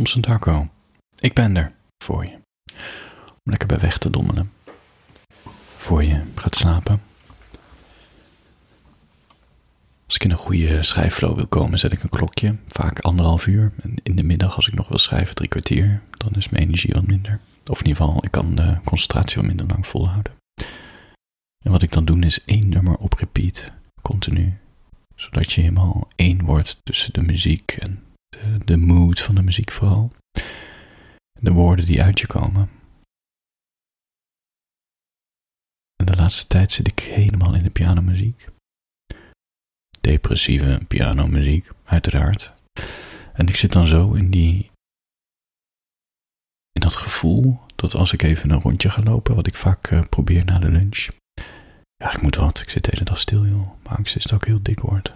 Thompson Darko. Ik ben er voor je. Om lekker bij weg te dommelen. Voor je gaat slapen. Als ik in een goede schrijfflow wil komen, zet ik een klokje. Vaak anderhalf uur. En in de middag, als ik nog wil schrijven, drie kwartier. Dan is mijn energie wat minder. Of in ieder geval, ik kan de concentratie wat minder lang volhouden. En wat ik dan doe, is één nummer op repeat. Continu. Zodat je helemaal één wordt tussen de muziek en de, de mood van de muziek vooral. De woorden die uit je komen. En de laatste tijd zit ik helemaal in de pianomuziek. Depressieve pianomuziek, uiteraard. En ik zit dan zo in die. in dat gevoel dat als ik even een rondje ga lopen, wat ik vaak eh, probeer na de lunch. Ja, ik moet wat. Ik zit de hele dag stil, joh. Mijn angst is dat ik heel dik word.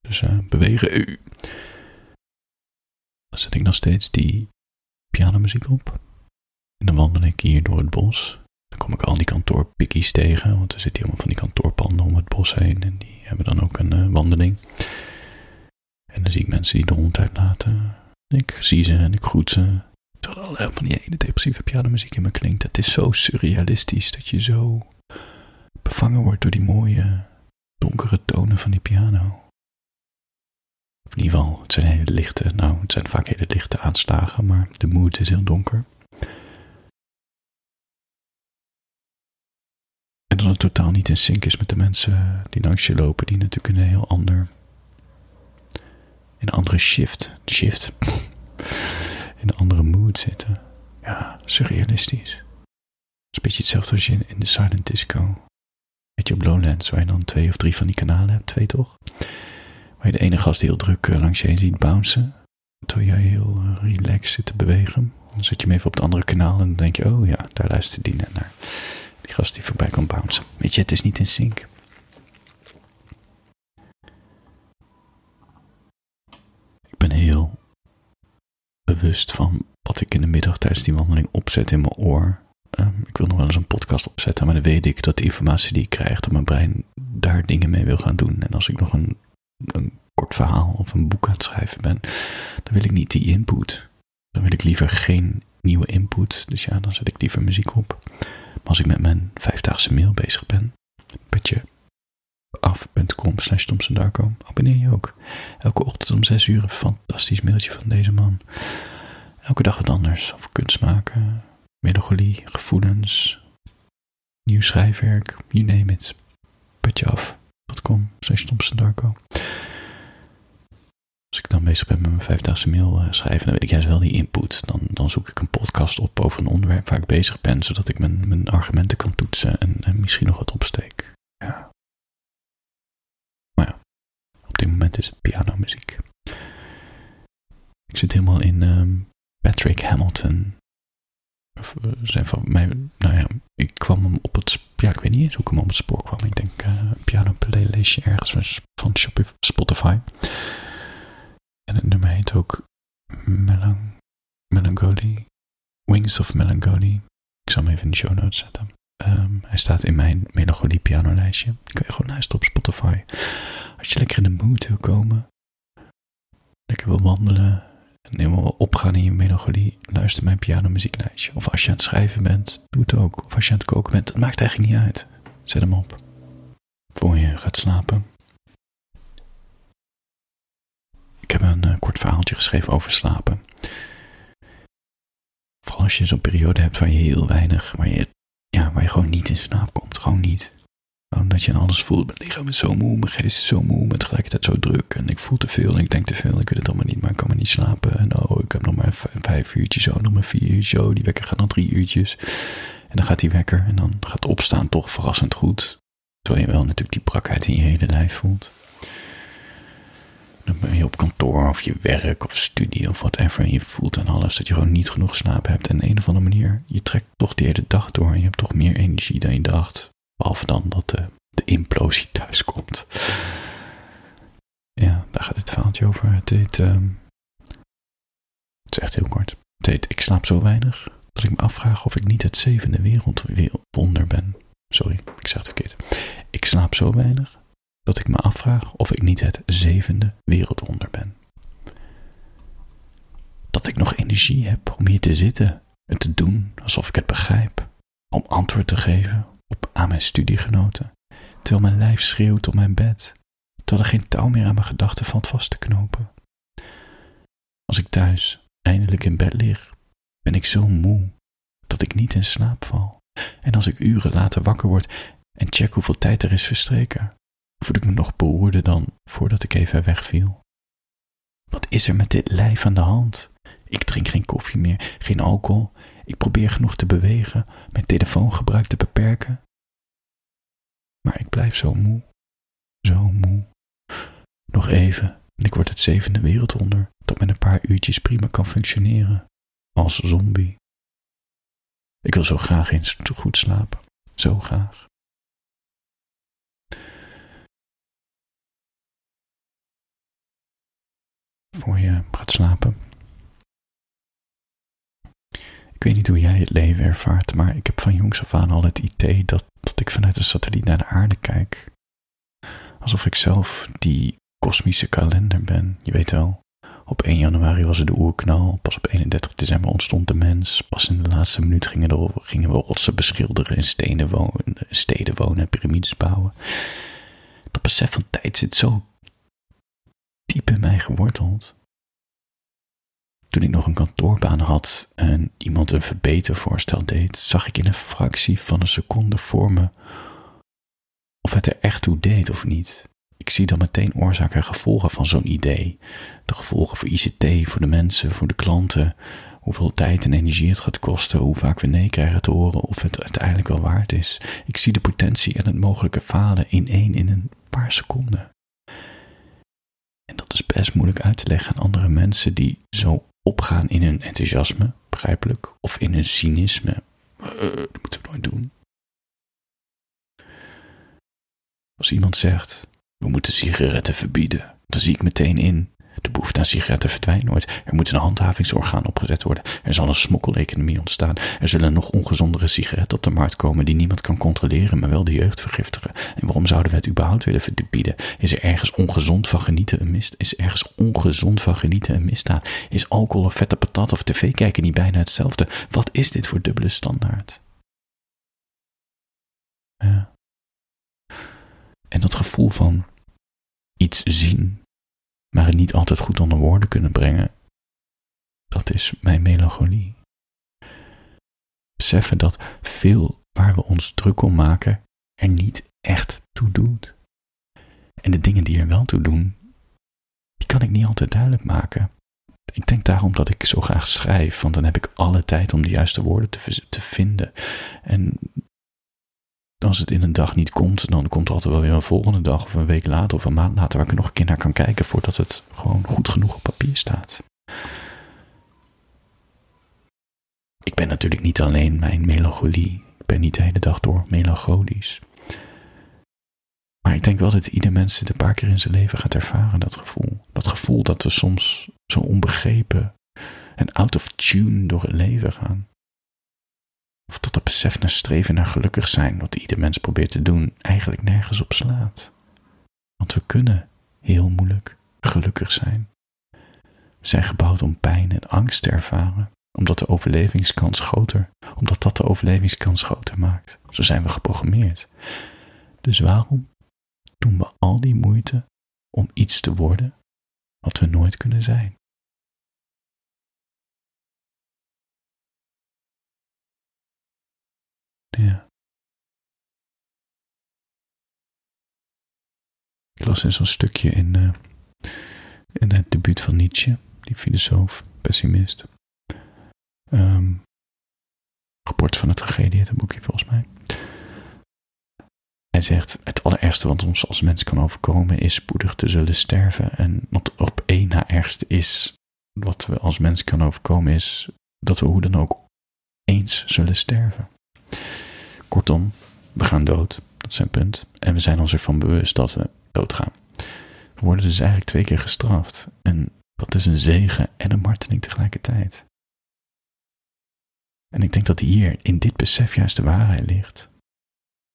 Dus uh, bewegen. Dan zet ik nog steeds die pianomuziek op. En dan wandel ik hier door het bos. Dan kom ik al die kantoorpikkies tegen, want er zitten helemaal van die kantoorpanden om het bos heen. En die hebben dan ook een uh, wandeling. En dan zie ik mensen die de hond uitlaten. Ik zie ze en ik groet ze. Terwijl al van die hele depressieve pianomuziek in me klinkt. Het is zo surrealistisch dat je zo bevangen wordt door die mooie, donkere tonen van die piano. In ieder geval, het zijn hele lichte, nou, het zijn vaak hele lichte aanslagen, maar de mood is heel donker. En dat het totaal niet in sync is met de mensen die langs je lopen, die natuurlijk in een heel ander, in een andere shift, shift, in een andere mood zitten. Ja, surrealistisch. Het is een beetje hetzelfde als je in de silent disco. Weet je, op Lowlands, waar je dan twee of drie van die kanalen hebt, twee toch? Waar je de ene gast heel druk eh, langs je heen ziet bouncen. Terwijl jij heel uh, relaxed zit te bewegen. Dan zet je hem even op het andere kanaal en dan denk je, oh ja, daar luistert die net naar. Die gast die voorbij kan bouncen. Weet je, het is niet in sync. Ik ben heel bewust van wat ik in de middag tijdens die wandeling opzet in mijn oor. Um, ik wil nog wel eens een podcast opzetten, maar dan weet ik dat de informatie die ik krijg, dat mijn brein daar dingen mee wil gaan doen. En als ik nog een een kort verhaal of een boek aan het schrijven ben, dan wil ik niet die input. Dan wil ik liever geen nieuwe input. Dus ja, dan zet ik liever muziek op. Maar als ik met mijn vijfdaagse mail bezig ben, putje af.com slash Darko, abonneer je ook. Elke ochtend om 6 uur een fantastisch mailtje van deze man. Elke dag wat anders. Over kunst maken, melancholie, gevoelens, nieuw schrijfwerk, you name it. Putje af com slash Darko. Als ik dan bezig ben met mijn vijfdaagse mail uh, schrijven, dan weet ik juist wel die input. Dan, dan zoek ik een podcast op over een onderwerp waar ik bezig ben, zodat ik mijn, mijn argumenten kan toetsen en, en misschien nog wat opsteek. Ja. Maar ja, op dit moment is het pianomuziek. Ik zit helemaal in um, Patrick Hamilton zijn van mij, nou ja, ik kwam hem op het, ja, ik weet niet eens hoe ik hem op het spoor kwam. Ik denk uh, een piano playlistje ergens van Spotify. En het nummer heet ook Melan Melancholy, Wings of Melancholy. Ik zal hem even in de show notes zetten. Um, hij staat in mijn melancholie pianolijstje. Kun je gewoon luisteren op Spotify. Als je lekker in de mood wil komen, lekker wil wandelen, en helemaal opgaan in je melancholie, luister mijn pianomuzieklijstje. Of als je aan het schrijven bent, doe het ook. Of als je aan het koken bent, maakt eigenlijk niet uit. Zet hem op. Voor je gaat slapen. Ik heb een uh, kort verhaaltje geschreven over slapen. Vooral als je zo'n periode hebt waar je heel weinig, waar je, ja, waar je gewoon niet in slaap komt. Gewoon niet omdat je aan alles voelt. Mijn lichaam is zo moe, mijn geest is zo moe, maar tegelijkertijd zo druk. En ik voel te veel en ik denk te veel. Ik weet het allemaal niet, maar ik kan maar niet slapen. En oh, ik heb nog maar vijf uurtjes, oh, nog maar vier uurtjes. Oh, die wekker gaat nog drie uurtjes. En dan gaat die wekker en dan gaat opstaan toch verrassend goed. Terwijl je wel natuurlijk die brakheid in je hele lijf voelt. Dan ben je op kantoor of je werk of studie of whatever. En je voelt aan alles dat je gewoon niet genoeg slaap hebt. En een of andere manier, je trekt toch die hele dag door. En je hebt toch meer energie dan je dacht. Behalve dan dat de, implosie thuis komt. Ja, daar gaat het verhaaltje over. Het heet, um, het is echt heel kort. Het heet Ik slaap zo weinig dat ik me afvraag of ik niet het zevende wereldwonder ben. Sorry, ik zeg het verkeerd. Ik slaap zo weinig dat ik me afvraag of ik niet het zevende wereldwonder ben. Dat ik nog energie heb om hier te zitten en te doen alsof ik het begrijp. Om antwoord te geven mijn studiegenoten, terwijl mijn lijf schreeuwt op mijn bed, terwijl er geen touw meer aan mijn gedachten valt vast te knopen. Als ik thuis eindelijk in bed lig, ben ik zo moe dat ik niet in slaap val. En als ik uren later wakker word en check hoeveel tijd er is verstreken, voel ik me nog beroerder dan voordat ik even wegviel. Wat is er met dit lijf aan de hand? Ik drink geen koffie meer, geen alcohol. Ik probeer genoeg te bewegen, mijn telefoongebruik te beperken. Maar ik blijf zo moe, zo moe. Nog even en ik word het zevende wereldwonder dat met een paar uurtjes prima kan functioneren. Als zombie. Ik wil zo graag eens goed slapen. Zo graag. Voor je gaat slapen. Ik weet niet hoe jij het leven ervaart, maar ik heb van jongs af aan al het idee dat, dat ik vanuit een satelliet naar de aarde kijk. Alsof ik zelf die kosmische kalender ben, je weet wel. Op 1 januari was er de oerknal, pas op 31 december ontstond de mens, pas in de laatste minuut gingen, er, gingen we rotsen beschilderen en stenen wonen, steden wonen en piramides bouwen. Dat besef van tijd zit zo diep in mij geworteld. Toen ik nog een kantoorbaan had en iemand een verbetervoorstel deed, zag ik in een fractie van een seconde voor me of het er echt toe deed of niet. Ik zie dan meteen oorzaken en gevolgen van zo'n idee. De gevolgen voor ICT, voor de mensen, voor de klanten. Hoeveel tijd en energie het gaat kosten, hoe vaak we nee krijgen te horen of het uiteindelijk wel waard is. Ik zie de potentie en het mogelijke falen in één in een paar seconden. En dat is best moeilijk uit te leggen aan andere mensen die zo opgaan in hun enthousiasme, begrijpelijk, of in hun cynisme. Uh, dat moeten we nooit doen. Als iemand zegt, we moeten sigaretten verbieden. Dan zie ik meteen in. De behoefte aan sigaretten verdwijnt nooit. Er moet een handhavingsorgaan opgezet worden. Er zal een smokkeleconomie ontstaan. Er zullen nog ongezondere sigaretten op de markt komen die niemand kan controleren, maar wel de jeugd vergiftigen. En waarom zouden we het überhaupt willen verbieden? Is er ergens ongezond van genieten een mist? Is ergens ongezond van genieten een misdaad? Is alcohol of vette patat of tv kijken niet bijna hetzelfde? Wat is dit voor dubbele standaard? Ja. En dat gevoel van iets zien, maar het niet altijd goed onder woorden kunnen brengen, dat is mijn melancholie. Beseffen dat veel waar we ons druk om maken er niet echt toe doet. En de dingen die er wel toe doen, die kan ik niet altijd duidelijk maken. Ik denk daarom dat ik zo graag schrijf, want dan heb ik alle tijd om de juiste woorden te, te vinden. En als het in een dag niet komt, dan komt er altijd wel weer een volgende dag of een week later of een maand later waar ik er nog een keer naar kan kijken voordat het gewoon goed genoeg op papier staat. Ik ben natuurlijk niet alleen mijn melancholie. Ik ben niet de hele dag door melancholisch. Maar ik denk wel dat ieder mens dit een paar keer in zijn leven gaat ervaren, dat gevoel. Dat gevoel dat we soms zo onbegrepen en out of tune door het leven gaan. Of dat het besef naar streven naar gelukkig zijn, wat ieder mens probeert te doen, eigenlijk nergens op slaat. Want we kunnen heel moeilijk gelukkig zijn. We zijn gebouwd om pijn en angst te ervaren, omdat de overlevingskans groter, omdat dat de overlevingskans groter maakt. Zo zijn we geprogrammeerd. Dus waarom doen we al die moeite om iets te worden wat we nooit kunnen zijn? Ja. Ik las eens een stukje in, uh, in het debuut van Nietzsche, die filosoof, pessimist. Um, rapport van de tragedie, het boekje volgens mij. Hij zegt: Het allerergste wat ons als mens kan overkomen is spoedig te zullen sterven. En wat op één na ergste is, wat we als mens kan overkomen, is dat we hoe dan ook eens zullen sterven. Kortom, we gaan dood. Dat is zijn punt. En we zijn ons ervan bewust dat we doodgaan. We worden dus eigenlijk twee keer gestraft. En dat is een zegen en een marteling tegelijkertijd. En ik denk dat hier in dit besef juist de waarheid ligt.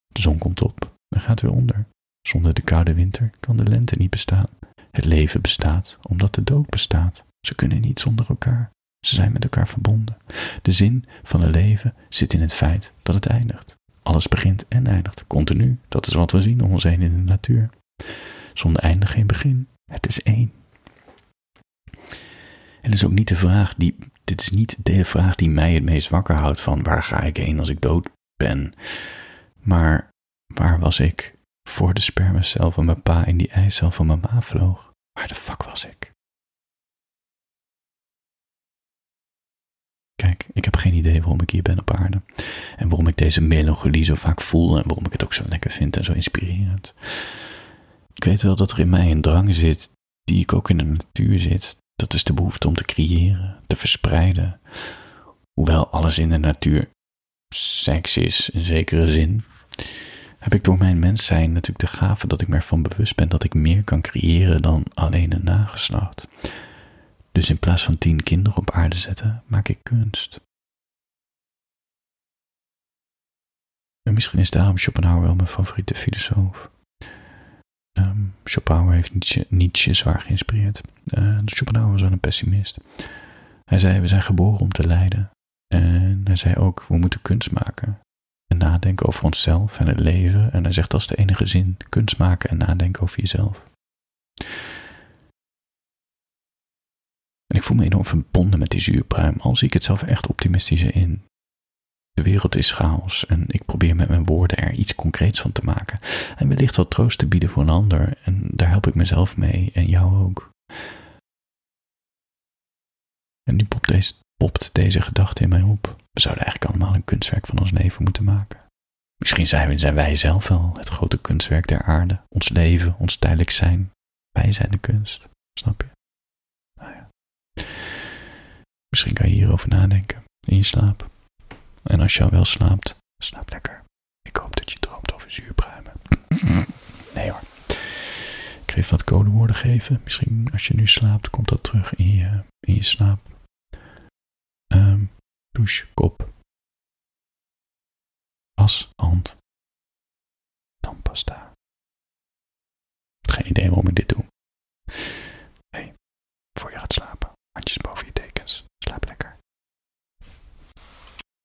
De zon komt op en gaat weer onder. Zonder de koude winter kan de lente niet bestaan. Het leven bestaat omdat de dood bestaat. Ze kunnen niet zonder elkaar. Ze zijn met elkaar verbonden. De zin van een leven zit in het feit dat het eindigt. Alles begint en eindigt, continu. Dat is wat we zien om ons heen in de natuur. Zonder einde geen begin. Het is één. En is ook niet de vraag die, dit is niet de vraag die mij het meest wakker houdt van waar ga ik heen als ik dood ben. Maar waar was ik voor de spermacel van mijn pa in die eicel van mijn ma vloog? Waar de fuck was ik? Kijk, ik heb geen idee waarom ik hier ben op aarde. En waarom ik deze melancholie zo vaak voel en waarom ik het ook zo lekker vind en zo inspirerend. Ik weet wel dat er in mij een drang zit, die ik ook in de natuur zit. Dat is de behoefte om te creëren, te verspreiden. Hoewel alles in de natuur seks is, in zekere zin, heb ik door mijn mens zijn natuurlijk de gave dat ik me ervan bewust ben dat ik meer kan creëren dan alleen een nageslacht. Dus in plaats van tien kinderen op aarde zetten, maak ik kunst. En misschien is daarom Schopenhauer wel mijn favoriete filosoof. Um, Schopenhauer heeft Nietzsche, zwaar geïnspireerd. Uh, Schopenhauer was wel een pessimist. Hij zei, we zijn geboren om te lijden. En hij zei ook, we moeten kunst maken. En nadenken over onszelf en het leven. En hij zegt, dat is de enige zin. Kunst maken en nadenken over jezelf. En ik voel me enorm verbonden met die zuurpruim, al zie ik het zelf echt optimistischer in. De wereld is chaos en ik probeer met mijn woorden er iets concreets van te maken. En wellicht wat troost te bieden voor een ander en daar help ik mezelf mee en jou ook. En nu popt deze, popt deze gedachte in mij op. We zouden eigenlijk allemaal een kunstwerk van ons leven moeten maken. Misschien zijn, zijn wij zelf wel het grote kunstwerk der aarde. Ons leven, ons tijdelijk zijn. Wij zijn de kunst. Snap je? Nou ja. Misschien kan je hierover nadenken in je slaap. En als je wel slaapt, slaap lekker. Ik hoop dat je droomt over zuurpruimen. Nee hoor. Ik ga even wat codewoorden geven. Misschien als je nu slaapt, komt dat terug in je, in je slaap. Um, douche, kop. Was, hand. Tandpasta. Geen idee waarom ik dit doe.